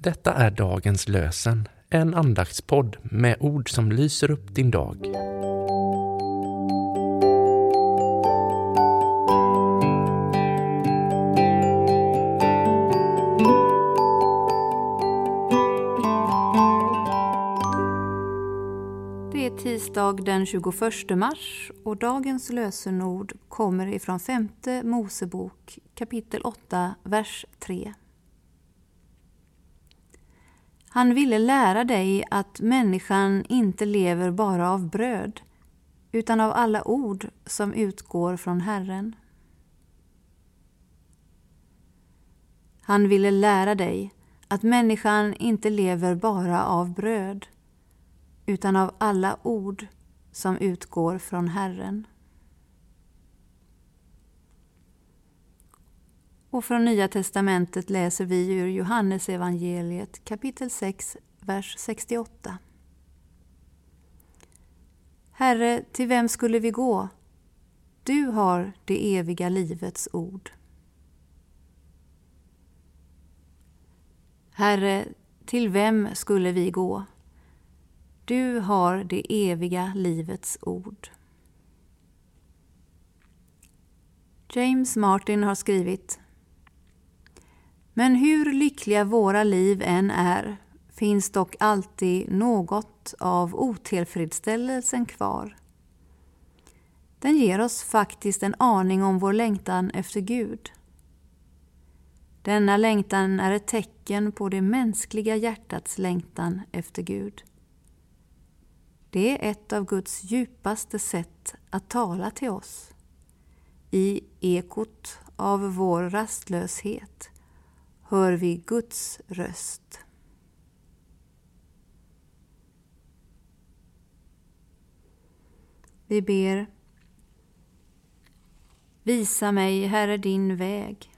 Detta är dagens lösen, en andaktspodd med ord som lyser upp din dag. Det är tisdag den 21 mars och dagens lösenord kommer ifrån femte Mosebok kapitel 8, vers 3. Han ville lära dig att människan inte lever bara av bröd utan av alla ord som utgår från Herren. Han ville lära dig att människan inte lever bara av bröd utan av alla ord som utgår från Herren. Och från Nya testamentet läser vi ur Johannes evangeliet kapitel 6, vers 68. Herre, till vem skulle vi gå? Du har det eviga livets ord. Herre, till vem skulle vi gå? Du har det eviga livets ord. James Martin har skrivit men hur lyckliga våra liv än är finns dock alltid något av otillfredsställelsen kvar. Den ger oss faktiskt en aning om vår längtan efter Gud. Denna längtan är ett tecken på det mänskliga hjärtats längtan efter Gud. Det är ett av Guds djupaste sätt att tala till oss. I ekot av vår rastlöshet hör vi Guds röst. Vi ber Visa mig, Herre, din väg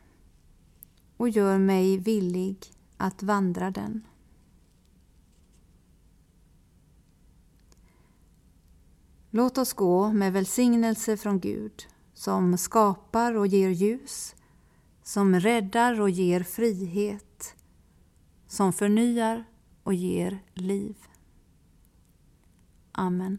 och gör mig villig att vandra den. Låt oss gå med välsignelse från Gud som skapar och ger ljus, som räddar och ger frihet, som förnyar och ger liv. Amen.